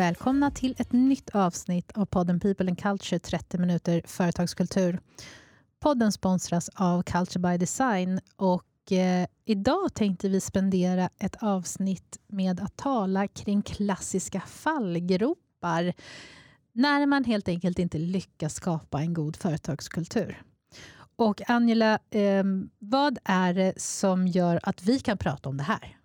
välkomna till ett nytt avsnitt av podden People and Culture 30 minuter företagskultur. Podden sponsras av Culture by Design och eh, idag tänkte vi spendera ett avsnitt med att tala kring klassiska fallgropar när man helt enkelt inte lyckas skapa en god företagskultur. Och Angela, eh, vad är det som gör att vi kan prata om det här?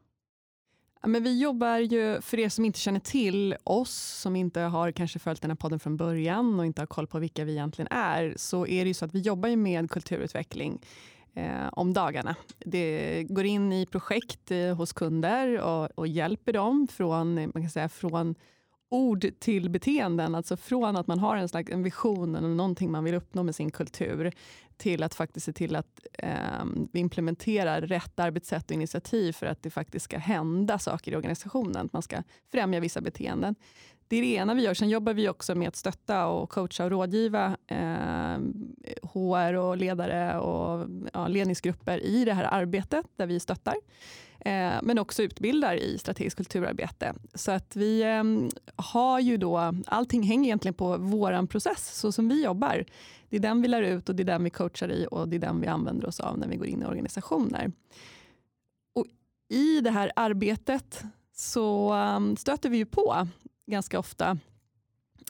Men vi jobbar ju, för er som inte känner till oss, som inte har kanske följt den här podden från början och inte har koll på vilka vi egentligen är, så är det ju så att vi jobbar med kulturutveckling eh, om dagarna. Det går in i projekt eh, hos kunder och, och, hjälper dem från, eh, man kan säga, från ord till beteenden. Alltså från att man har en, slags, en vision eller någonting man vill uppnå med sin kultur till att faktiskt se till att eh, vi implementerar rätt arbetssätt och initiativ för att det faktiskt ska hända saker i organisationen. Att man ska främja vissa beteenden. Det är det ena vi gör. Sen jobbar vi också med att stötta och coacha och rådgiva eh, HR och ledare och ja, ledningsgrupper i det här arbetet där vi stöttar. Eh, men också utbildar i strategiskt kulturarbete. Så att vi eh, har ju då, allting hänger egentligen på vår process, så som vi jobbar. Det är den vi lär ut och det är den vi coachar i och det är den vi använder oss av när vi går in i organisationer. Och I det här arbetet så eh, stöter vi ju på ganska ofta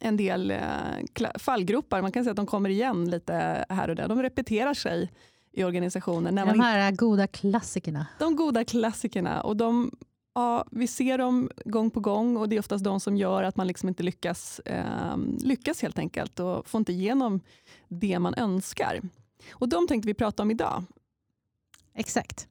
en del uh, fallgropar. Man kan säga att de kommer igen lite här och där. De repeterar sig i organisationen. När de här goda klassikerna. De goda klassikerna. Och de, ja, vi ser dem gång på gång och det är oftast de som gör att man liksom inte lyckas, eh, lyckas helt enkelt och får inte igenom det man önskar. Och de tänkte vi prata om idag. Exakt.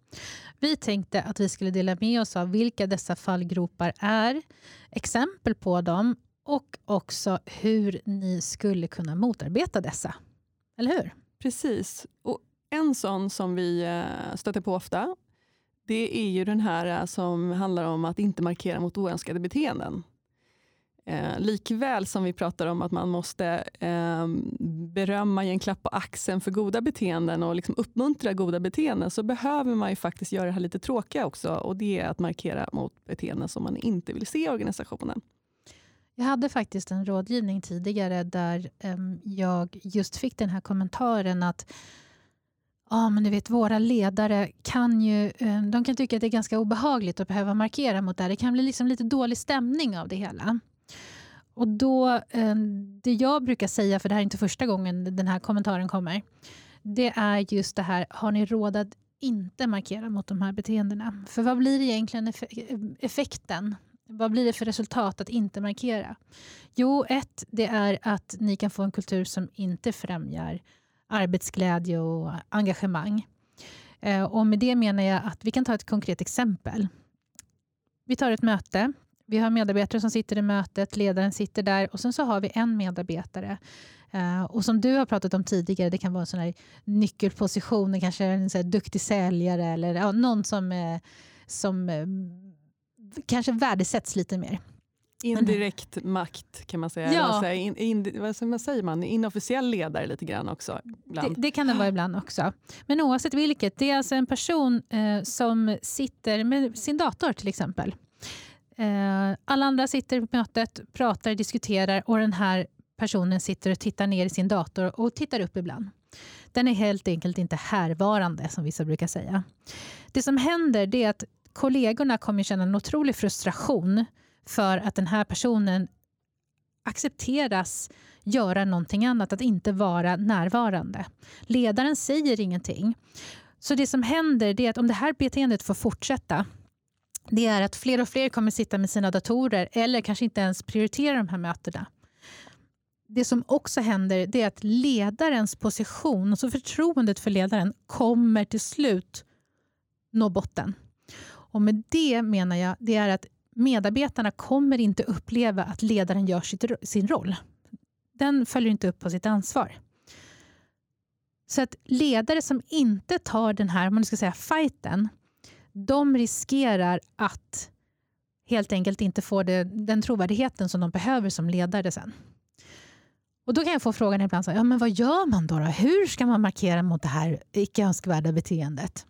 Vi tänkte att vi skulle dela med oss av vilka dessa fallgropar är, exempel på dem och också hur ni skulle kunna motarbeta dessa. Eller hur? Precis. Och en sån som vi eh, stöter på ofta, det är ju den här eh, som handlar om att inte markera mot oönskade beteenden. Eh, likväl som vi pratar om att man måste eh, berömma, ge en klapp på axeln för goda beteenden och liksom uppmuntra goda beteenden, så behöver man ju faktiskt göra det här lite tråkiga också. Och det är att markera mot beteenden som man inte vill se i organisationen. Jag hade faktiskt en rådgivning tidigare där eh, jag just fick den här kommentaren att Ja, men du vet, våra ledare kan ju ehm, de kan tycka att det är ganska obehagligt att behöva markera mot det. här. Det kan bli liksom lite dålig stämning av det hela. Och då, eh, Det jag brukar säga, för det här är inte första gången den här kommentaren kommer, det är just det här, har ni råd att inte markera mot de här beteendena? För vad blir egentligen effekten? Vad blir det för resultat att inte markera? Jo, ett, det är att ni kan få en kultur som inte främjar arbetsglädje och engagemang. Eh, och med det menar jag att vi kan ta ett konkret exempel. Vi tar ett möte. Vi har medarbetare som sitter i mötet, ledaren sitter där och sen så har vi en medarbetare. Uh, och som du har pratat om tidigare, det kan vara en sån här nyckelposition, kanske en sån duktig säljare eller ja, någon som, uh, som uh, kanske värdesätts lite mer. Indirekt makt kan man säga. Ja. Eller in, in, vad säger man? Inofficiell ledare lite grann också. Det, det, kan det vara ibland också. Men oavsett vilket, det är alltså en person eh, som sitter med sin dator till exempel. Eh, alla andra sitter på mötet, pratar, diskuterar och den här personen sitter och tittar ner i sin dator och tittar upp ibland. Den är helt enkelt inte härvarande som vissa brukar säga. Det som händer är att kollegorna kommer känna en otrolig frustration för att den här personen accepteras göra någonting annat, att inte vara närvarande. Ledaren säger ingenting. Så det som händer är att om det här beteendet får fortsätta det är att fler och fler kommer sitta med sina datorer eller kanske inte ens prioritera de här mötena. Det som också händer det är att ledarens position, alltså förtroendet för ledaren, kommer till slut nå botten. Och med det menar jag det är att medarbetarna kommer inte uppleva att ledaren gör sitt, sin roll. Den följer inte upp på sitt ansvar. Så att ledare som inte tar den här man ska säga, fighten, de riskerar att helt enkelt inte få det, den trovärdigheten som de behöver som ledare sen. Och Då kan jag få frågan ibland, så, ja, men vad gör man då, då? Hur ska man markera mot det här icke önskvärda beteendet?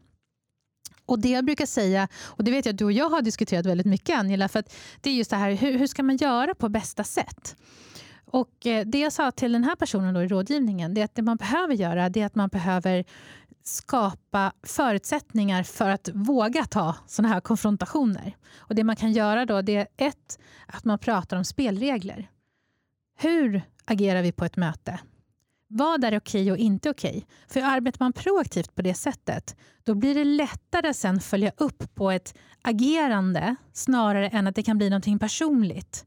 Och det jag brukar säga, och det vet jag att du och jag har diskuterat väldigt mycket Angela, för det är just det här, hur, hur ska man göra på bästa sätt? Och eh, Det jag sa till den här personen då i rådgivningen, det är att det man behöver göra det är att man behöver skapa förutsättningar för att våga ta såna här konfrontationer. Och Det man kan göra då det är ett, att man pratar om spelregler. Hur agerar vi på ett möte? Vad är okej och inte okej? För arbetar man proaktivt på det sättet, då blir det lättare sen följa upp på ett agerande snarare än att det kan bli någonting personligt.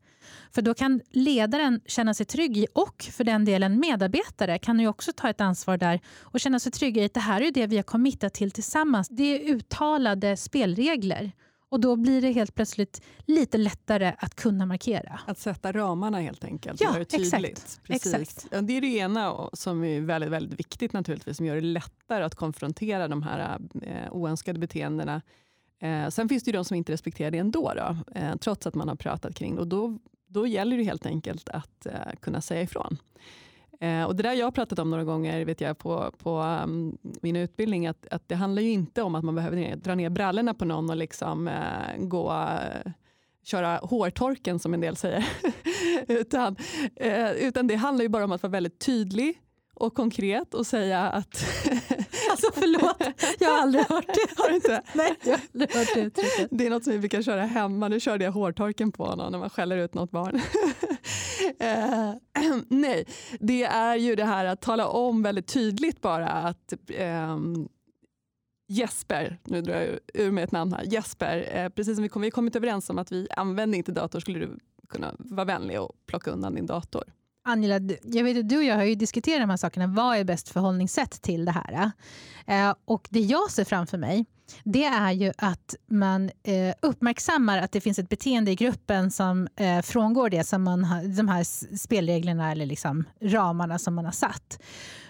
För då kan ledaren känna sig trygg i, och för den delen medarbetare kan ju också ta ett ansvar där och känna sig trygga i att det här är det vi har committat till tillsammans. Det är uttalade spelregler. Och då blir det helt plötsligt lite lättare att kunna markera. Att sätta ramarna helt enkelt. Ja, exakt. Precis. exakt. Ja, det är det ena som är väldigt, väldigt viktigt naturligtvis, som gör det lättare att konfrontera de här eh, oönskade beteendena. Eh, sen finns det ju de som inte respekterar det ändå, då, eh, trots att man har pratat kring det. Och då, då gäller det helt enkelt att eh, kunna säga ifrån. Eh, och det där jag har pratat om några gånger vet jag, på, på um, min utbildning, att, att det handlar ju inte om att man behöver dra ner brallorna på någon och liksom, eh, gå uh, köra hårtorken som en del säger. utan, eh, utan det handlar ju bara om att vara väldigt tydlig och konkret och säga att... alltså förlåt, jag har aldrig hört det. Har du inte? Nej, jag har aldrig hört det uttrycket. Det är något som vi brukar köra hemma. Nu körde jag hårtorken på honom när man skäller ut något barn. eh, nej, det är ju det här att tala om väldigt tydligt bara att eh, Jesper, nu drar jag ur mig ett namn här, Jesper, eh, precis som vi kom, vi kommit överens om att vi använder inte dator, skulle du kunna vara vänlig och plocka undan din dator? Angela, jag vet att du och jag har ju diskuterat de här sakerna. Vad är bäst förhållningssätt till det här? Eh, och det jag ser framför mig, det är ju att man eh, uppmärksammar att det finns ett beteende i gruppen som eh, frångår det som man har, de här spelreglerna eller liksom ramarna som man har satt.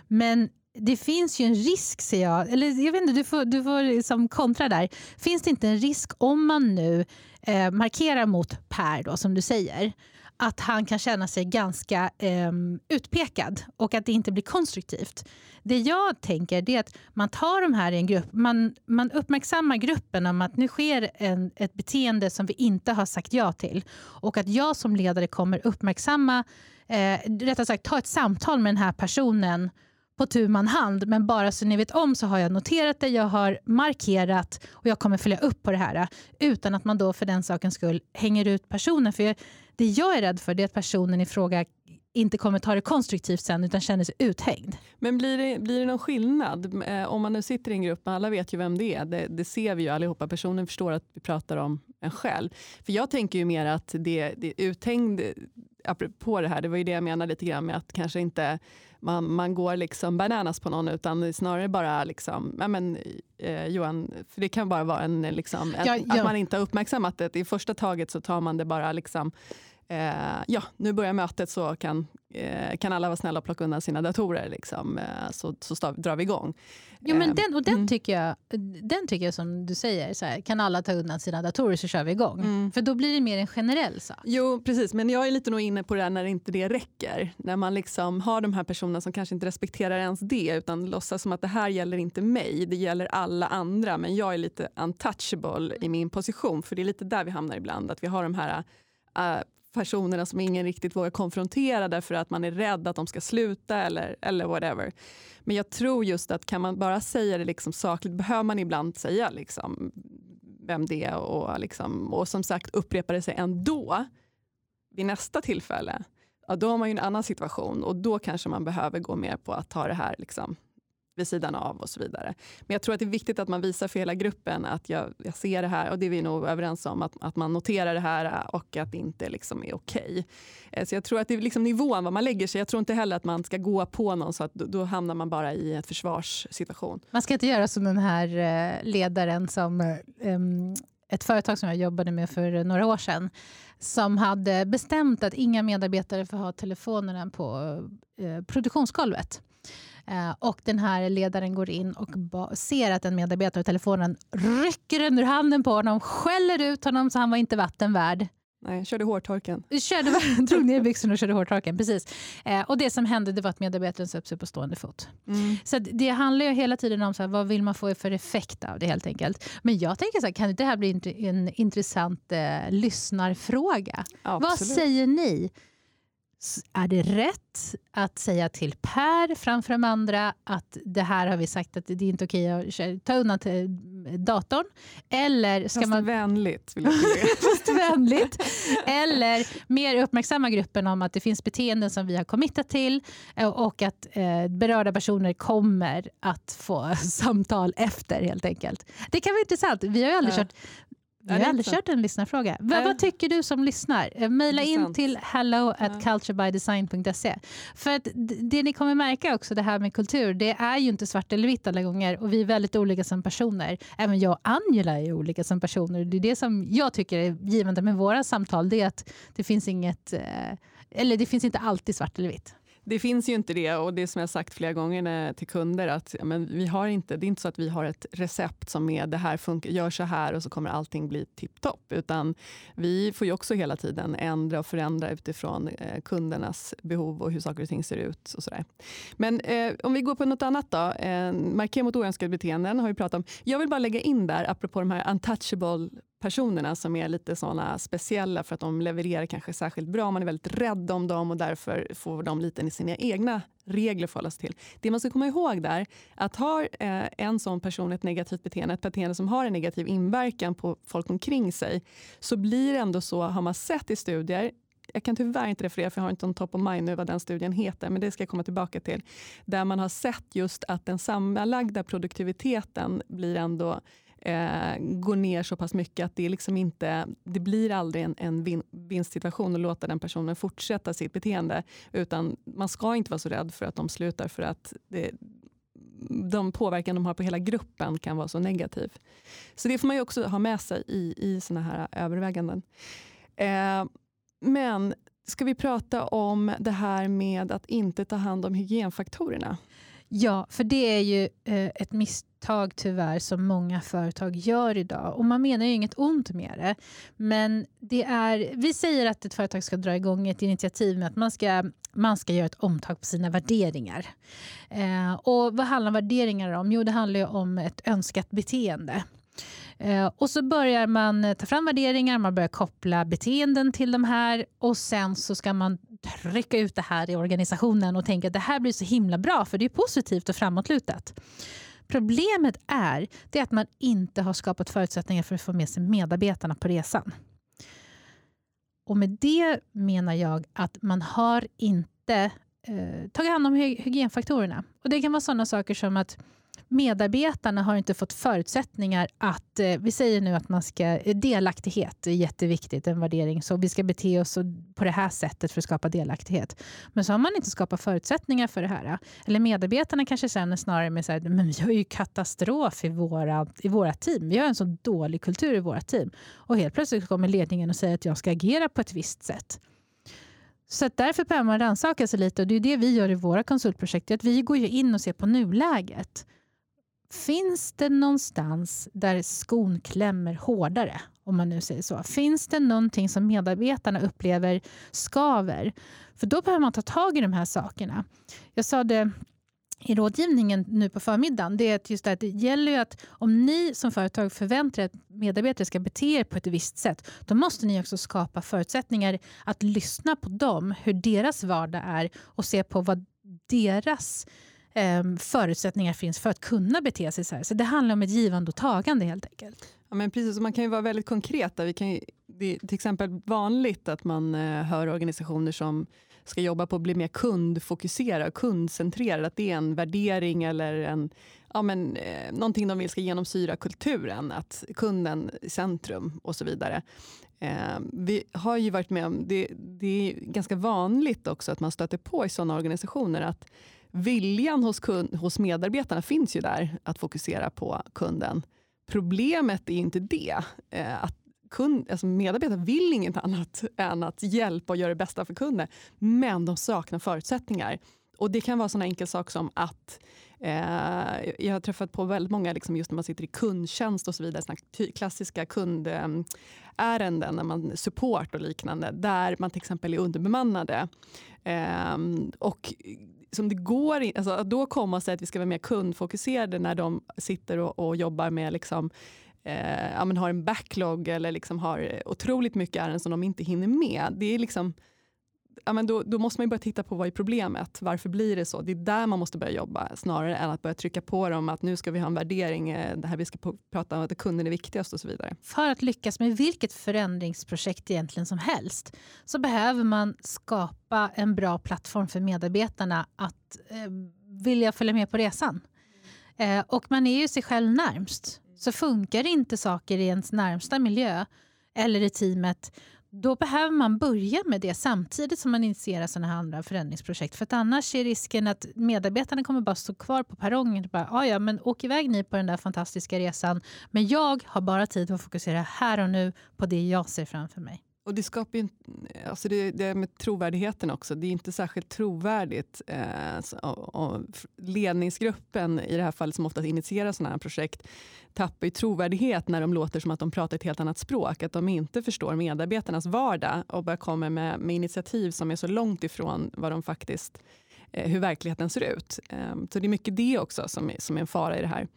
Men det finns ju en risk, ser jag, eller jag vet inte, du får, du får liksom kontra där. Finns det inte en risk om man nu eh, markerar mot Per, då, som du säger, att han kan känna sig ganska eh, utpekad och att det inte blir konstruktivt. Det jag tänker är att man tar de här i en grupp, man, man uppmärksammar gruppen om att nu sker en, ett beteende som vi inte har sagt ja till och att jag som ledare kommer uppmärksamma, eh, rättare sagt ta ett samtal med den här personen på tu man hand. Men bara så ni vet om så har jag noterat det, jag har markerat och jag kommer följa upp på det här utan att man då för den sakens skull hänger ut personen. För det jag är rädd för är att personen i fråga inte kommer ta det konstruktivt sen utan känner sig uthängd. Men blir det, blir det någon skillnad eh, om man nu sitter i en grupp, alla vet ju vem det är, det, det ser vi ju allihopa, personen förstår att vi pratar om en själv. För jag tänker ju mer att det, det är uthängd, apropå det här, det var ju det jag menade lite grann med att kanske inte man, man går liksom bananas på någon utan snarare bara liksom, ja men eh, Johan, för det kan bara vara en, liksom, en, ja, ja. att man inte har uppmärksammat det. I första taget så tar man det bara liksom eh, ja, nu börjar mötet så kan, kan alla vara snälla och plocka undan sina datorer. Liksom, eh, så, så drar vi igång. Jo, men den, och den, mm. tycker jag, den tycker jag som du säger, så här, kan alla ta undan sina datorer så kör vi igång. Mm. För då blir det mer en generell sak. Jo precis, men jag är lite nog inne på det när inte det räcker. När man liksom har de här personerna som kanske inte respekterar ens det utan låtsas som att det här gäller inte mig, det gäller alla andra men jag är lite untouchable i min position. För det är lite där vi hamnar ibland, att vi har de här uh, personerna som ingen riktigt vågar konfrontera därför att man är rädd att de ska sluta eller, eller whatever. Men jag tror just att kan man bara säga det liksom sakligt behöver man ibland säga liksom vem det är och, liksom, och som sagt upprepar det sig ändå vid nästa tillfälle. Ja, då har man ju en annan situation och då kanske man behöver gå mer på att ta det här liksom, vid sidan av och så vidare. Men jag tror att det är viktigt att man visar för hela gruppen att jag, jag ser det här och det är vi nog överens om, att, att man noterar det här och att det inte liksom är okej. Okay. Så jag tror att det är liksom nivån var man lägger sig. Jag tror inte heller att man ska gå på någon så att då, då hamnar man bara i en försvarssituation. Man ska inte göra som den här eh, ledaren som um, ett företag som jag jobbade med för några år sedan som hade bestämt att inga medarbetare får ha telefonerna på eh, produktionsgolvet. Eh, och den här ledaren går in och ser att en medarbetare har telefonen, rycker den ur handen på honom, skäller ut honom så han var inte vatten värd. Nej, körde hårtorken. Körde, drog ner byxorna och körde hårtorken. Precis. Eh, och det som hände det var att medarbetaren satte sig på stående fot. Mm. Så det handlar ju hela tiden om så här, vad vill man få för effekt av det helt enkelt. Men jag tänker så här, kan det här bli en intressant eh, lyssnarfråga? Absolut. Vad säger ni? Är det rätt att säga till Per framför de andra att det här har vi sagt att det är inte okej att ta undan datorn? Eller ska Fast man... vänligt. Vill jag Fast vänligt. Eller mer uppmärksamma gruppen om att det finns beteenden som vi har committat till eh, och att eh, berörda personer kommer att få samtal efter helt enkelt. Det kan vara intressant. Vi har ju aldrig ja. kört vi har aldrig kört en lyssnarfråga. Vad, vad tycker du som lyssnar? Eh, maila in till hello at culturebydesign.se. För att det ni kommer märka också, det här med kultur, det är ju inte svart eller vitt alla gånger och vi är väldigt olika som personer. Även jag och Angela är olika som personer. Det är det som jag tycker är givande med våra samtal, det är att det finns inget, eh, eller det finns inte alltid svart eller vitt. Det finns ju inte det och det som jag sagt flera gånger till kunder att ja, men vi har inte, det är inte så att vi har ett recept som är det här funkar, gör så här och så kommer allting bli tipptopp. Utan vi får ju också hela tiden ändra och förändra utifrån eh, kundernas behov och hur saker och ting ser ut. Och så där. Men eh, om vi går på något annat då. Eh, markera mot oönskade beteenden har vi pratat om. Jag vill bara lägga in där, apropå de här untouchable personerna som är lite såna speciella för att de levererar kanske särskilt bra. Man är väldigt rädd om dem och därför får de lite i sina egna regler förhålla sig till. Det man ska komma ihåg där, att har eh, en sån person ett negativt beteende, ett beteende som har en negativ inverkan på folk omkring sig, så blir det ändå så, har man sett i studier, jag kan tyvärr inte referera för jag har inte en top of mind nu vad den studien heter, men det ska jag komma tillbaka till. Där man har sett just att den sammanlagda produktiviteten blir ändå eh, går ner så pass mycket att det, liksom inte, det blir aldrig en, en vin, vinstsituation att låta den personen fortsätta sitt beteende. Utan man ska inte vara så rädd för att de slutar för att det, de påverkan de har på hela gruppen kan vara så negativ. Så det får man ju också ha med sig i, i såna här överväganden. Eh, men ska vi prata om det här med att inte ta hand om hygienfaktorerna? Ja, för det är ju eh, ett misstag tyvärr som många företag gör idag. Och man menar ju inget ont med det. Men det är, vi säger att ett företag ska dra igång ett initiativ med att man ska, man ska göra ett omtag på sina värderingar. Eh, och Vad handlar värderingar om? Jo, det handlar ju om ett önskat beteende. Eh, och så börjar man eh, ta fram värderingar, man börjar koppla beteenden till de här och sen så ska man trycka ut det här i organisationen och tänka att det här blir så himla bra för det är positivt och framåtlutat. Problemet är det att man inte har skapat förutsättningar för att få med sig medarbetarna på resan. Och med det menar jag att man har inte eh, tagit hand om hygienfaktorerna. Och Det kan vara sådana saker som att medarbetarna har inte fått förutsättningar att, eh, vi säger nu att man ska, eh, delaktighet är jätteviktigt, en värdering, så vi ska bete oss på det här sättet för att skapa delaktighet. Men så har man inte skapat förutsättningar för det här. Eller medarbetarna kanske känner snarare med så här, men vi har ju katastrof i våra, i våra team. Vi har en så dålig kultur i våra team. Och helt plötsligt kommer ledningen och säger att jag ska agera på ett visst sätt. Så därför behöver man rannsaka sig lite och det är det vi gör i våra konsultprojekt. Att vi går ju in och ser på nuläget. Finns det någonstans där skon klämmer hårdare? Om man nu säger så. Finns det någonting som medarbetarna upplever skaver? För då behöver man ta tag i de här sakerna. Jag sa det i rådgivningen nu på förmiddagen, det är att just det, det gäller ju att om ni som företag förväntar er att medarbetare ska bete er på ett visst sätt, då måste ni också skapa förutsättningar att lyssna på dem, hur deras vardag är och se på vad deras Ehm, förutsättningar finns för att kunna bete sig så här. Så det handlar om ett givande och tagande helt enkelt. Ja, men precis, man kan ju vara väldigt konkreta. Vi kan ju, det är till exempel vanligt att man eh, hör organisationer som ska jobba på att bli mer kundfokuserad, kundcentrerad. Att det är en värdering eller en, ja, men, eh, någonting de vill ska genomsyra kulturen. Att kunden i centrum och så vidare. Eh, vi har ju varit med om, det, det är ganska vanligt också att man stöter på i sådana organisationer att viljan hos, kund, hos medarbetarna finns ju där, att fokusera på kunden. Problemet är inte det. Eh, att kund, alltså medarbetare vill inget annat än att hjälpa och göra det bästa för kunden. Men de saknar förutsättningar. och det kan vara sån enkel sak som att eh, jag har träffat på väldigt många, liksom just när man sitter i kundtjänst och så vidare, såna klassiska kundärenden, när man support och liknande, där man till exempel är underbemannade. Eh, och som det går alltså att då komma och säga att vi ska vara mer kundfokuserade när de sitter och, och jobbar med liksom, eh, ja, har en backlog eller liksom har otroligt mycket ärenden som de inte hinner med. Det är liksom ja, men då, då, måste man börja titta på vad är problemet. Varför blir det så? Det är där man måste börja jobba snarare än att börja trycka på dem att nu ska vi ha en värdering, eh, det här vi ska prata om att kunden är viktigast och så vidare. För att lyckas med vilket förändringsprojekt egentligen som helst så behöver man skapa en bra plattform för medarbetarna att eh, vilja följa med på resan. Eh, och man är ju sig själv närmst. Så funkar inte saker i ens närmsta miljö eller i teamet då behöver man börja med det samtidigt som man initierar sådana här andra förändringsprojekt. För att annars är risken att medarbetarna kommer bara stå kvar på perrongen och bara, ah, ja men åk iväg ni på den där fantastiska resan. Men jag har bara tid att fokusera här och nu på det jag ser framför mig. Och det skapar ju, alltså det, det med trovärdigheten också. Det är inte särskilt trovärdigt. Eh, och, ledningsgruppen i det här fallet som ofta initierar sådana här projekt tappar ju trovärdighet när de låter som att de pratar ett helt annat språk. Att de inte förstår medarbetarnas vardag och bara kommer med, med initiativ som är så långt ifrån vad de faktiskt, eh, hur verkligheten ser ut. Eh, så det är mycket det också som som är en fara i det här.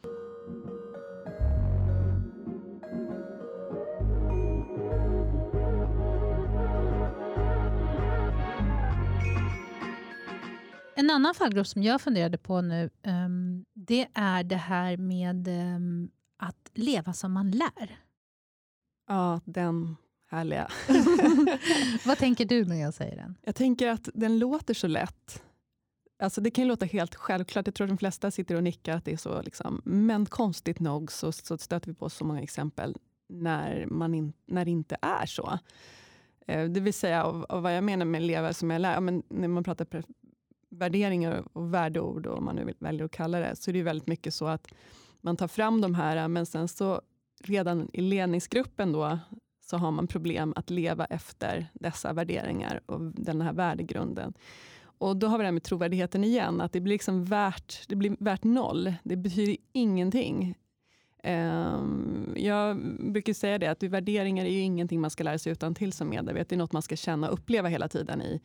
En annan fallgrop som jag funderade på nu, um, det är det här med um, att leva som man lär. Ja, den härliga. Vad tänker du när jag säger den? Jag tänker att den låter så lätt. Alltså det kan låta helt självklart. Jag tror att de flesta sitter och nickar att det är så. Liksom. Men konstigt nog så, så stöter vi på så många exempel när, man in, när det inte är så. Eh, det vill säga, och, och vad jag menar med leva som jag lär, men när man pratar värderingar och värdeord, om man nu väljer att kalla det, så är det väldigt mycket så att man tar fram de här, men sen så redan i ledningsgruppen då, så har man problem att leva efter dessa värderingar och den här värdegrunden. Och då har vi det här med trovärdigheten igen, att det blir, liksom värt, det blir värt noll. Det betyder ingenting. Ehm, jag brukar säga det, att värderingar är ju ingenting man ska lära sig utan till som medarbetare. Det är något man ska känna och uppleva hela tiden i,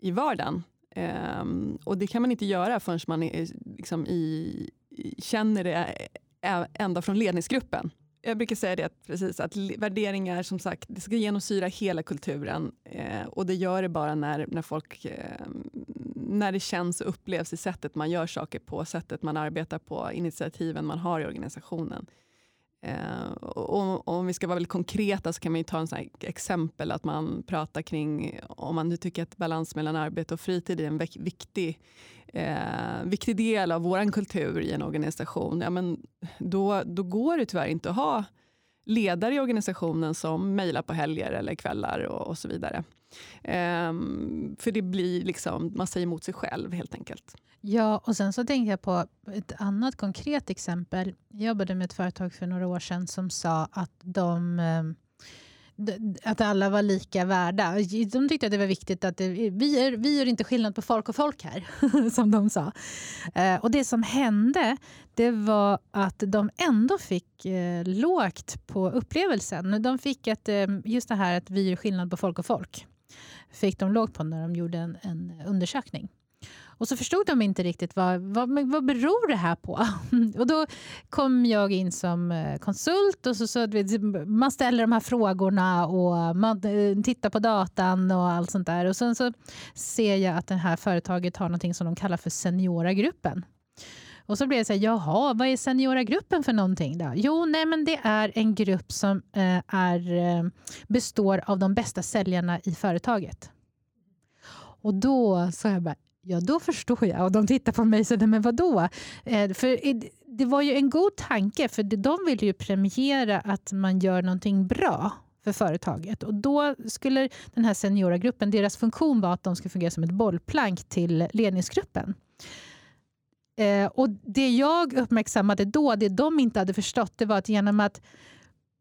i vardagen. Um, och det kan man inte göra förrän man är, liksom, i, känner det ända från ledningsgruppen. Jag brukar säga det att, precis, att värderingar som sagt, det ska genomsyra hela kulturen. Eh, och det gör det bara när, när folk eh, när det känns och upplevs i sättet man gör saker på, sättet man arbetar på, initiativen man har i organisationen. Eh, och, och om vi ska vara väldigt konkreta så kan man ta en sån exempel att man pratar kring om man nu tycker att balans mellan arbete och fritid är en viktig, eh, viktig del av vår kultur i en organisation. Ja, men då, då går det tyvärr inte att ha ledare i organisationen som mejlar på helger eller kvällar och, och så vidare. Um, för det blir liksom, man säger emot sig själv helt enkelt. Ja, och sen så tänkte jag på ett annat konkret exempel. Jag jobbade med ett företag för några år sedan som sa att de um, att alla var lika värda. De tyckte att det var viktigt att det, vi, är, vi gör inte skillnad på folk och folk här, som de sa. Eh, och det som hände det var att de ändå fick eh, lågt på upplevelsen. De fick att, ehm, just det här att vi gör skillnad på folk och folk fick de lågt på när de gjorde en, en undersökning. Och så förstod de inte riktigt vad, vad, vad beror det här på. Och då kom jag in som eh, konsult och så, så man ställer de här frågorna och man eh, tittar på datan och allt sånt där. Och sen så ser jag att det här företaget har något som de kallar för senioragruppen. Och så blev det så här, jaha, vad är senioragruppen för någonting då? Jo, nej men det är en grupp som eh, är, eh, består av de bästa säljarna i företaget. Och då sa jag bara, Ja, då förstår jag. Och de tittar på mig och säger, men vadå? Eh, för det var ju en god tanke, för de vill ju premiera att man gör någonting bra för företaget. Och då skulle den här Seniora gruppen, deras funktion var att de skulle fungera som ett bollplank till ledningsgruppen. Eh, och Det jag uppmärksammade då, det de inte hade förstått, det var att genom att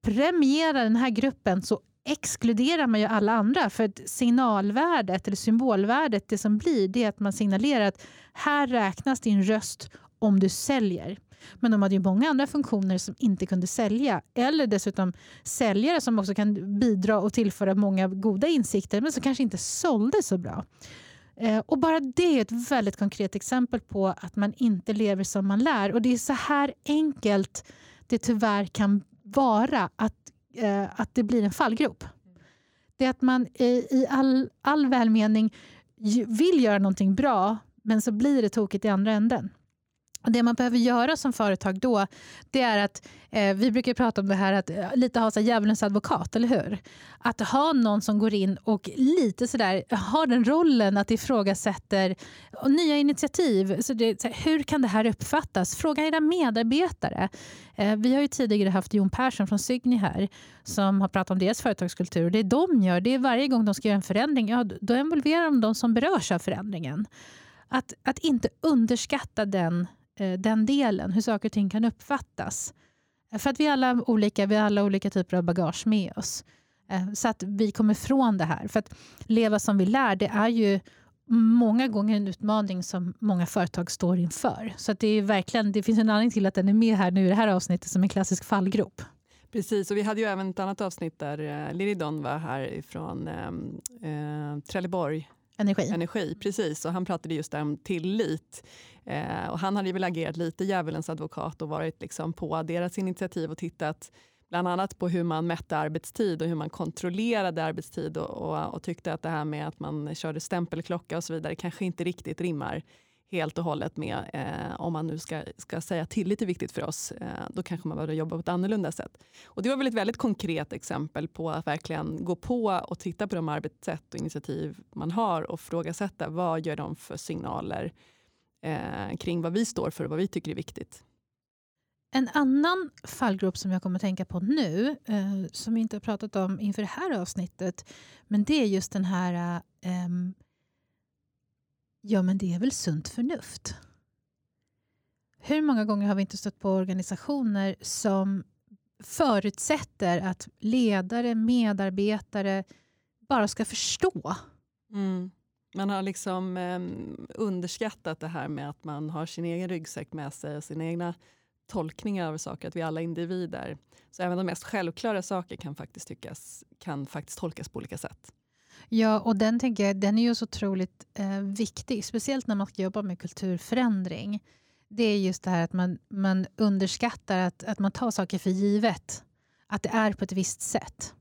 premiera den här gruppen så exkluderar man ju alla andra. För att signalvärdet, eller symbolvärdet, det som blir, det är att man signalerar att här räknas din röst om du säljer. Men de hade ju många andra funktioner som inte kunde sälja. Eller dessutom säljare som också kan bidra och tillföra många goda insikter men som kanske inte sålde så bra. Eh, och bara det är ett väldigt konkret exempel på att man inte lever som man lär. Och det är så här enkelt det tyvärr kan vara att, eh, att det blir en fallgrop. Det är att man i all, all välmening vill göra någonting bra men så blir det tokigt i andra änden. Det man behöver göra som företag då, det är att, eh, vi brukar prata om det här att eh, lite ha så djävulens advokat, eller hur? Att ha någon som går in och lite sådär, har den rollen att ifrågasätter nya initiativ. Så det, så här, hur kan det här uppfattas? Fråga era medarbetare. Eh, vi har ju tidigare haft Jon Persson från Sygni här som har pratat om deras företagskultur. Det de gör, det är varje gång de ska göra en förändring, ja, då involverar de de som berörs av förändringen. Att, att inte underskatta den Eh, den delen, hur saker och ting kan uppfattas. Eh, för att vi är alla olika, vi har alla olika typer av bagage med oss. Eh, så att vi kommer ifrån det här. För att leva som vi lär, det är ju många gånger en utmaning som många företag står inför. Så att det, är verkligen, det finns en anledning till att den är med här nu i det här avsnittet som en klassisk fallgrop. Precis, och vi hade ju även ett annat avsnitt där eh, Liridon var här från ehm, eh, Trelleborg Energi. Energi. Precis, och han pratade just om tillit. Eh, och han hade väl agerat lite djävulens advokat och varit liksom på deras initiativ och tittat bland annat på hur man mätte arbetstid och hur man kontrollerade arbetstid och, och, och tyckte att det här med att man körde stämpelklocka och så vidare kanske inte riktigt rimmar helt och hållet med, eh, om man nu ska, ska säga tillit är viktigt för oss, eh, då kanske man behöver jobba på ett annorlunda sätt. Och det var väl ett väldigt konkret exempel på att verkligen gå på och titta på de arbetssätt och initiativ man har och frågasätta vad gör de för signaler eh, kring vad vi står för och vad vi tycker är viktigt. En annan fallgrop som jag kommer att tänka på nu, eh, som vi inte har pratat om inför det här avsnittet, men det är just den här eh, Ja, men det är väl sunt förnuft? Hur många gånger har vi inte stött på organisationer som förutsätter att ledare, medarbetare bara ska förstå? Mm. Man har liksom eh, underskattat det här med att man har sin egen ryggsäck med sig och sina egna tolkningar av saker, att vi alla är individer. Så även de mest självklara saker kan faktiskt, tyckas, kan faktiskt tolkas på olika sätt. Ja, och den, tänker jag, den är ju så otroligt eh, viktig, speciellt när man ska jobba med kulturförändring. Det är just det här att man, man underskattar att, att man tar saker för givet. Att det är på ett visst sätt.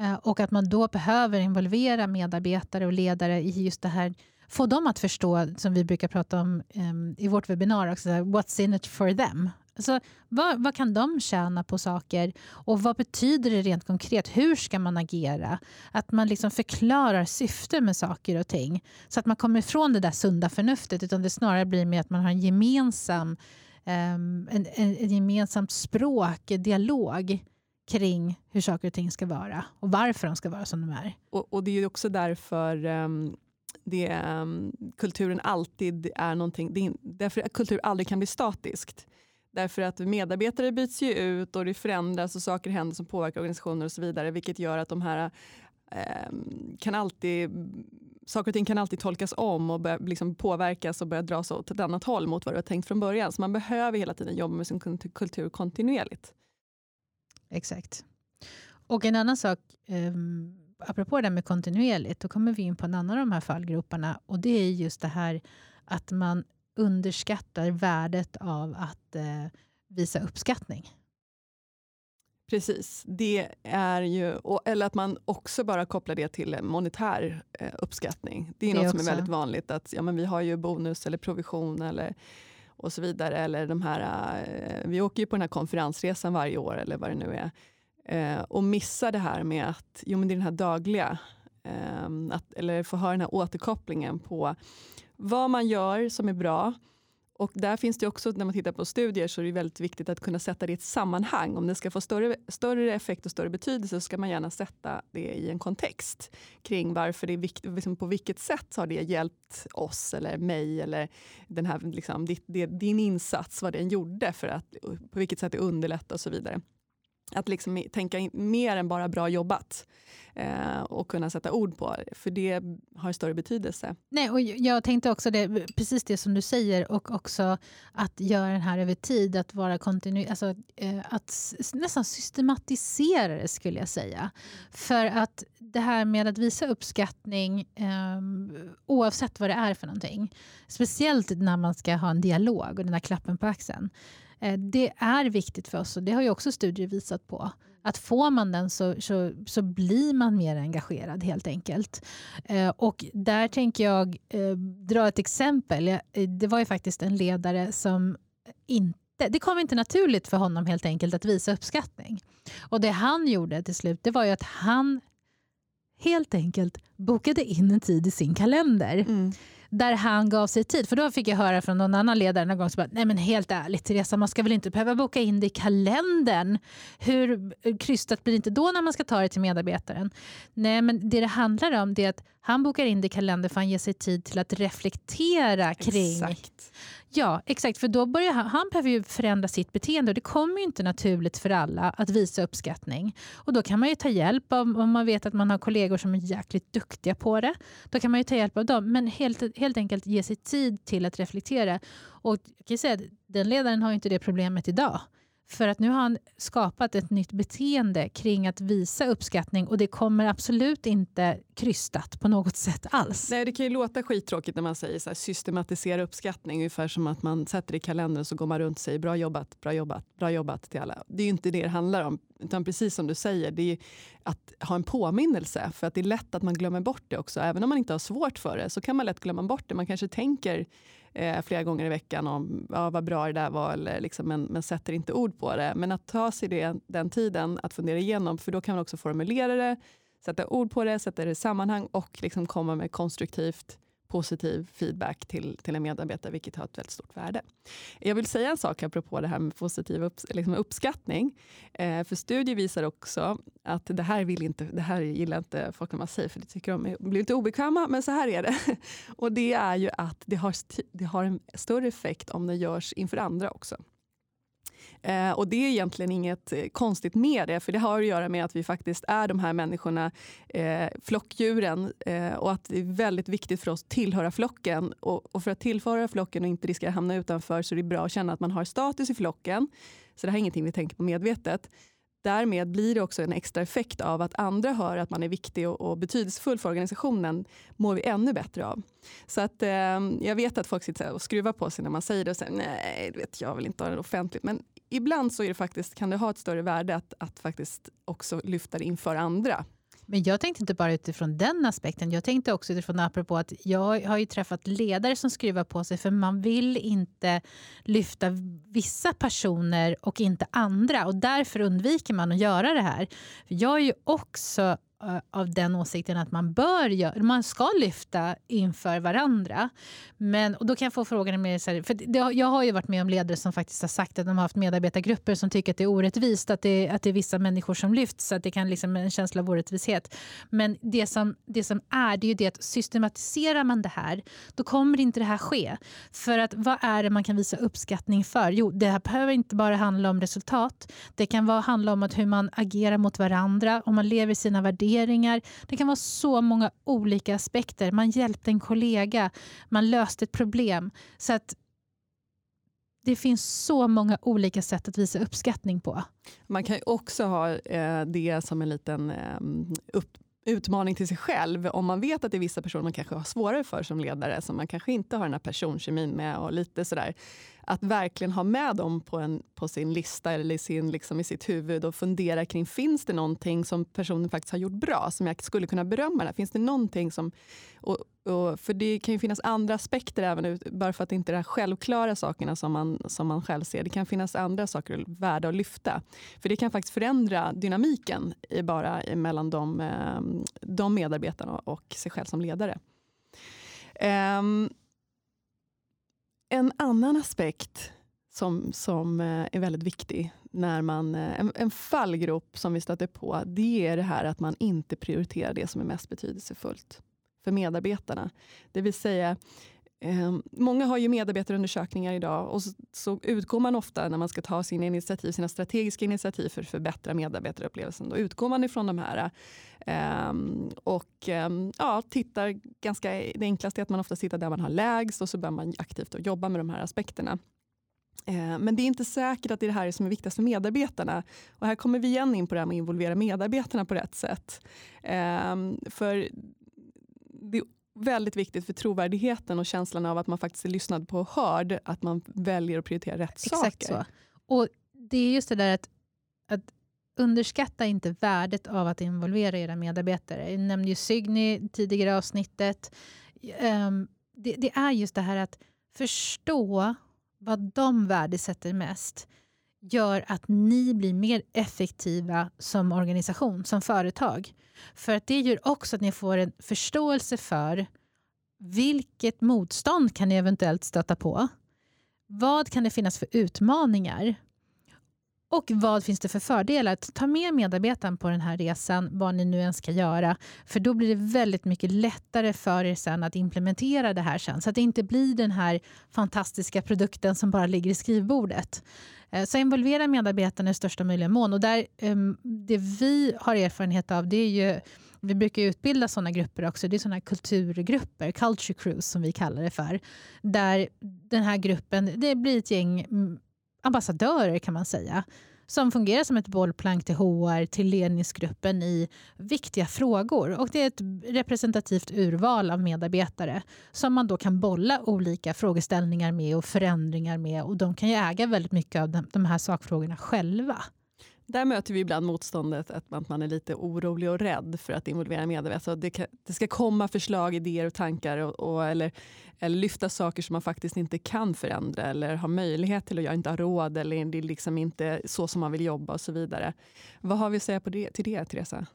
Eh, och att man då behöver involvera medarbetare och ledare i just det här få dem att förstå, som vi brukar prata om um, i vårt webbinar, också, what's in it for them? Alltså, vad, vad, kan de tjäna på saker och vad betyder det rent konkret? Hur ska man agera? Att man liksom förklarar syfte med saker och ting så att man kommer ifrån det där sunda förnuftet utan det snarare blir med att man har en gemensam, um, en, en, en gemensamt språk, dialog kring hur saker och ting ska vara och varför de ska vara som de är. Och, och det är också därför um det, um, kulturen alltid är någonting, det är, därför att kultur aldrig kan bli statiskt. Därför att medarbetare byts ju ut och det förändras och saker händer som påverkar organisationer och så vidare. Vilket gör att de här eh, kan alltid, saker och ting kan alltid tolkas om och börja, liksom påverkas och börja dras åt ett annat håll mot vad du har tänkt från början. Så man behöver hela tiden jobba med sin kultur kontinuerligt. Exakt. Och en annan sak, eh, apropå det där med kontinuerligt, då kommer vi in på en annan av de här fallgroparna och det är just det här att man underskattar värdet av att eh, visa uppskattning. Precis. Det är ju, eller att man också bara kopplar det till monetär eh, uppskattning. Det är det något också. som är väldigt vanligt. att ja, men Vi har ju bonus eller provision eller, och så vidare. Eller de här, eh, vi åker ju på den här konferensresan varje år eller vad det nu är. Eh, och missar det här med att jo, men det är den här dagliga, eh, att, eller få höra den här återkopplingen på vad man gör som är bra. Och där finns det också, när man tittar på studier, så är det väldigt viktigt att kunna sätta det i ett sammanhang. Om det ska få större, större effekt och större betydelse så ska man gärna sätta det i en kontext kring varför det är viktigt, liksom på vilket sätt har det hjälpt oss eller mig eller den här, liksom, din insats, vad den gjorde för att, på vilket sätt det underlättar och så vidare. Att liksom tänka mer än bara bra jobbat eh, och kunna sätta ord på, för det har större betydelse. Nej, och jag tänkte också det, precis det som du säger och också att göra den här över tid, att vara kontinuerlig, alltså, eh, att nästan systematisera det skulle jag säga. För att det här med att visa uppskattning eh, oavsett vad det är för någonting, speciellt när man ska ha en dialog och den där klappen på axeln, Eh, det är viktigt för oss och det har ju också studier visat på att får man den så, så, så blir man mer engagerad helt enkelt. Eh, och där tänker jag eh, dra ett exempel. Det var ju faktiskt en ledare som inte det kom inte naturligt för honom helt enkelt att visa uppskattning. Och det han gjorde till slut det var ju att han helt enkelt bokade in en tid i sin kalender. Mm där han gav sig tid. För då fick jag höra från någon annan ledare någon gång, så bara, nej men helt ärligt Teresa, man ska väl inte behöva boka in det i kalendern? Hur eh, krystat blir det inte då när man ska ta det till medarbetaren? Nej, men det det handlar om det är att han bokar in det i kalendern för att han ger sig tid till att reflektera kring Exakt. Ja, exakt. För då börjar han, han behöver ju förändra sitt beteende och det kommer ju inte naturligt för alla att visa uppskattning. Och då kan man ju ta hjälp av, om man vet att man har kollegor som är jäkligt duktiga på det. Då kan man ju ta hjälp av dem, men helt, helt enkelt ge sig tid till att reflektera. Och jag kan säga, att den ledaren har ju inte det problemet idag. För att nu har han skapat ett nytt beteende kring att visa uppskattning och det kommer absolut inte krystat på något sätt alls. Nej, det kan ju låta skittråkigt när man säger så här, systematisera uppskattning, ungefär som att man sätter i kalendern så går man runt och säger bra jobbat, bra jobbat, bra jobbat till alla. Det är ju inte det det handlar om, utan precis som du säger, det är att ha en påminnelse, för att det är lätt att man glömmer bort det också. Även om man inte har svårt för det så kan man lätt glömma bort det. Man kanske tänker eh, flera gånger i veckan om ja, vad bra det där var, eller liksom, men, men sätter inte ord på det. Men att ta sig det, den tiden att fundera igenom, för då kan man också formulera det, sätta ord på det, sätta det i sammanhang och liksom komma med konstruktivt positiv feedback till, till en medarbetare, vilket har ett väldigt stort värde. Jag vill säga en sak apropå det här med positiv upp, liksom uppskattning. Eh, för studier visar också att det här, vill inte, det här gillar inte folk när man säger, för det tycker de blir lite obekväma, men så här är det. Och det är ju att det har, det har en större effekt om det görs inför andra också. Eh, och det är egentligen inget eh, konstigt med det, för det har att göra med att vi faktiskt är de här människorna, eh, flockdjuren, eh, och att det är väldigt viktigt för oss att tillhöra flocken. Och, och för att tillhöra flocken och inte riskera att hamna utanför så är det bra att känna att man har status i flocken. Så det här är ingenting vi tänker på medvetet. Därmed blir det också en extra effekt av att andra hör att man är viktig och, och betydelsefull för organisationen, mår vi ännu bättre av. Så att, eh, jag vet att folk sitter och skruvar på sig när man säger det och säger nej, vet, jag vill inte ha det offentligt. Men ibland så är det faktiskt, kan det ha ett större värde att, att faktiskt också lyfta det inför andra. Men jag tänkte inte bara utifrån den aspekten. Jag tänkte också utifrån apropå att jag har ju träffat ledare som skruvar på sig för man vill inte lyfta vissa personer och inte andra och därför undviker man att göra det här. Jag är ju också Eh, av den åsikten att man bör göra, man ska lyfta inför varandra. Men, och då kan jag få frågan mer så här, för det, jag har ju varit med om ledare som faktiskt har sagt att de har haft medarbetargrupper som tycker att det är orättvist att det, att det är vissa människor som lyfts, så att det kan liksom en känsla av orättvishet. Men det som, det som är, det är ju det att systematiserar man det här, då kommer inte det här ske. För att vad är det man kan visa uppskattning för? Jo, det här behöver inte bara handla om resultat. Det kan vara, handla om att hur man agerar mot varandra, om man lever sina värderingar värderingar. Det kan vara så många olika aspekter. Man hjälpte en kollega, man löste ett problem. Så att det finns så många olika sätt att visa uppskattning på. Man kan också ha eh, det som en liten eh, upp, utmaning till sig själv. Om man vet att det är vissa personer man kanske har svårare för som ledare, som man kanske inte har den här personkemin med och lite sådär att verkligen ha med dem på, en, på sin lista eller i, sin, liksom i sitt huvud och fundera kring, finns det någonting som personen faktiskt har gjort bra, som jag skulle kunna berömma? Finns det någonting som... Och, och, för det kan ju finnas andra aspekter, även bara för att det inte är de självklara sakerna som man, som man själv ser. Det kan finnas andra saker värda att lyfta. För det kan faktiskt förändra dynamiken i bara mellan de, eh, de medarbetarna och sig själv som ledare. Um, en annan aspekt som, som eh, är väldigt viktig, när man, eh, en, en fallgrop som vi stöter på, det är det här att man inte prioriterar det som är mest betydelsefullt för medarbetarna. Det vill säga, Ehm, många har ju medarbetarundersökningar idag och så, så, utgår man ofta när man ska ta sina initiativ, sina strategiska initiativ för att förbättra medarbetarupplevelsen. Då utgår man ifrån de här eh, och eh, ja, tittar ganska, det enklaste är att man ofta tittar där man har lägst och så börjar man aktivt att jobba med de här aspekterna. Ehm, men det är inte säkert att det är det här som är viktigast för medarbetarna. Och här kommer vi igen in på det här med att involvera medarbetarna på rätt sätt. Ehm, för det är väldigt viktigt för trovärdigheten och känslan av att man faktiskt är lyssnad på och hörd, att man väljer att prioritera rätt Exakt saker. Så. Och Det är just det där att, att underskatta inte värdet av att involvera era medarbetare. Jag nämnde ju Signy tidigare i avsnittet. Um, det, det, är just det här att förstå vad de värdesätter mest gör att ni blir mer effektiva som organisation, som företag. För att det gör också att ni får en förståelse för vilket motstånd kan ni eventuellt stöta på? Vad kan det finnas för utmaningar? Och vad finns det för fördelar? Ta med medarbetaren på den här resan, vad ni nu än ska göra. För då blir det väldigt mycket lättare för er sen att implementera det här sen. Så att det inte blir den här fantastiska produkten som bara ligger i skrivbordet. Eh, så involvera medarbetarna i största möjliga mån. Och där, ehm, det vi har erfarenhet av det är ju vi brukar utbilda sådana grupper också. Det är sådana kulturgrupper, culture crews som vi kallar det för. Där den här gruppen, det blir ett gäng mm, ambassadörer kan man säga som fungerar som ett bollplank till HR, till ledningsgruppen i viktiga frågor. Och Det är ett representativt urval av medarbetare som man då kan bolla olika frågeställningar med och förändringar med. Och De kan ju äga väldigt mycket av de här sakfrågorna själva. Där möter vi ibland motståndet att man är lite orolig och rädd för att involvera medarbetare. Alltså, det, kan, det ska komma förslag, idéer och tankar och, och, eller, eller lyfta saker som man faktiskt inte kan förändra eller har möjlighet till och jag inte har råd eller det är liksom inte så som man vill jobba och så vidare. Vad har vi att säga på det, till det, Teresa?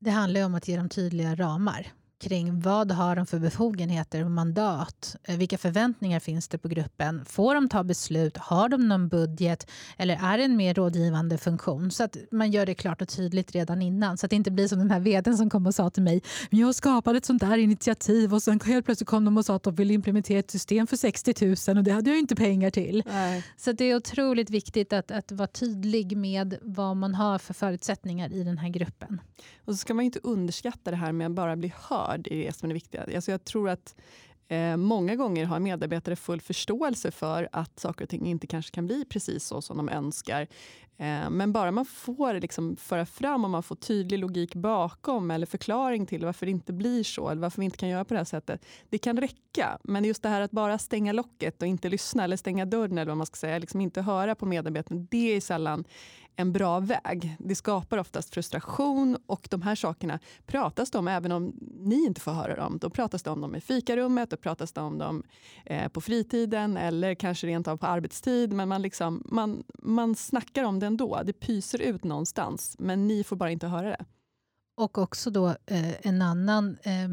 Det handlar om att ge dem tydliga ramar kring vad har de för befogenheter och mandat? Eh, vilka förväntningar finns det på gruppen? Får de ta beslut? Har de någon budget? Eller är det en mer rådgivande funktion? Så att man gör det klart och tydligt redan innan. Så att det inte blir som den här vdn som kom och sa till mig jag skapade ett sånt där initiativ och sen helt plötsligt kom de och sa att de ville implementera ett system för 60 000 och det hade jag inte pengar till. Nej. Så det är otroligt viktigt att, att vara tydlig med vad man har för förutsättningar i den här gruppen. Och så ska man inte underskatta det här med att bara bli hörd i det som är det viktiga. Alltså jag tror att eh, många gånger har medarbetare full förståelse för att saker och ting inte kanske kan bli precis så som de önskar. Eh, men bara man får liksom föra fram och man får tydlig logik bakom eller förklaring till varför det inte blir så eller varför vi inte kan göra på det här sättet. Det kan räcka. Men just det här att bara stänga locket och inte lyssna eller stänga dörren eller vad man ska säga, liksom inte höra på medarbetarna, det är sällan en bra väg. Det skapar oftast frustration och de här sakerna pratas det om även om ni inte får höra dem. Då pratas det om dem i fikarummet, då pratas det om dem eh, på fritiden eller kanske rent av på arbetstid. Men man, liksom, man, man snackar om det ändå. Det pyser ut någonstans men ni får bara inte höra det. Och också då eh, en annan, eh,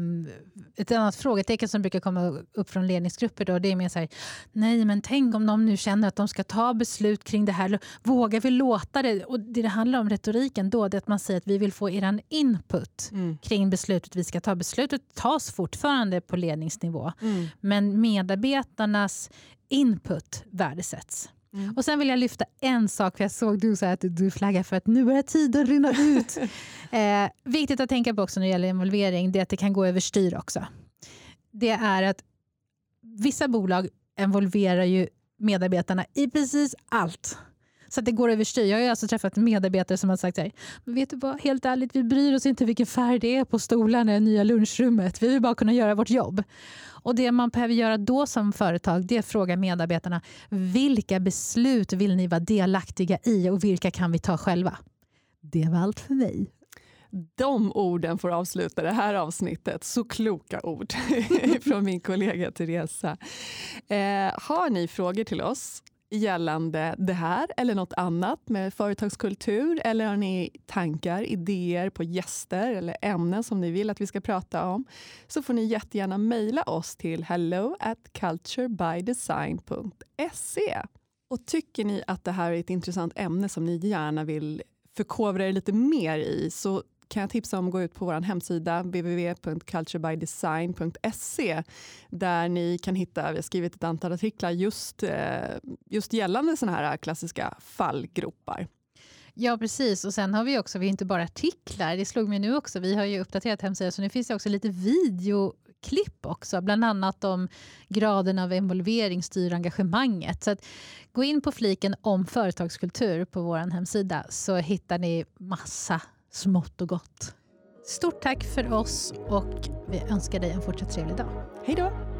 ett annat frågetecken som brukar komma upp från ledningsgrupper. Då, det är mer så här, nej men tänk om de nu känner att de ska ta beslut kring det här. Vågar vi låta det? Och det det handlar om retoriken då, det att man säger att vi vill få er input mm. kring beslutet vi ska ta. Beslutet tas fortfarande på ledningsnivå. Mm. Men medarbetarnas input värdesätts. Mm. Och Sen vill jag lyfta en sak, för jag såg du så att du flaggar för att nu börjar tiden rinna ut. eh, viktigt att tänka på också när det gäller involvering, det är att det kan gå överstyr också. Det är att vissa bolag involverar ju medarbetarna i precis allt. Så att det går överstyr. Jag har alltså träffat medarbetare som har sagt så här, men vet du vad, helt ärligt, vi bryr oss inte vilken färg det är på stolarna i det nya lunchrummet. Vi vill bara kunna göra vårt jobb. Och Det man behöver göra då som företag det är att fråga medarbetarna vilka beslut vill ni vara delaktiga i och vilka kan vi ta själva? Det var allt för mig. De orden får avsluta det här avsnittet. Så kloka ord från min kollega Teresa. Eh, har ni frågor till oss gällande det här eller något annat med företagskultur? Eller har ni tankar, idéer på gäster eller ämnen som ni vill att vi ska prata om? Så får ni jättegärna mejla oss till hello at culturebydesign.se. Och tycker ni att det här är ett intressant ämne som ni gärna vill förkovra er lite mer i så kan jag tipsa om att gå ut på vår hemsida www.culturebydesign.se där ni kan hitta, vi har skrivit ett antal artiklar just, eh, just gällande sådana här klassiska fallgropar. Ja, precis. Och sen har vi också, vi har inte bara artiklar, det slog mig nu också, vi har ju uppdaterat hemsidan så nu finns det också lite videoklipp också, bland annat om graden av involvering styr engagemanget. Så att, gå in på fliken om företagskultur på vår hemsida så hittar ni massa smått och gott. Stort tack för oss och vi önskar dig en fortsatt trevlig dag. Hej då!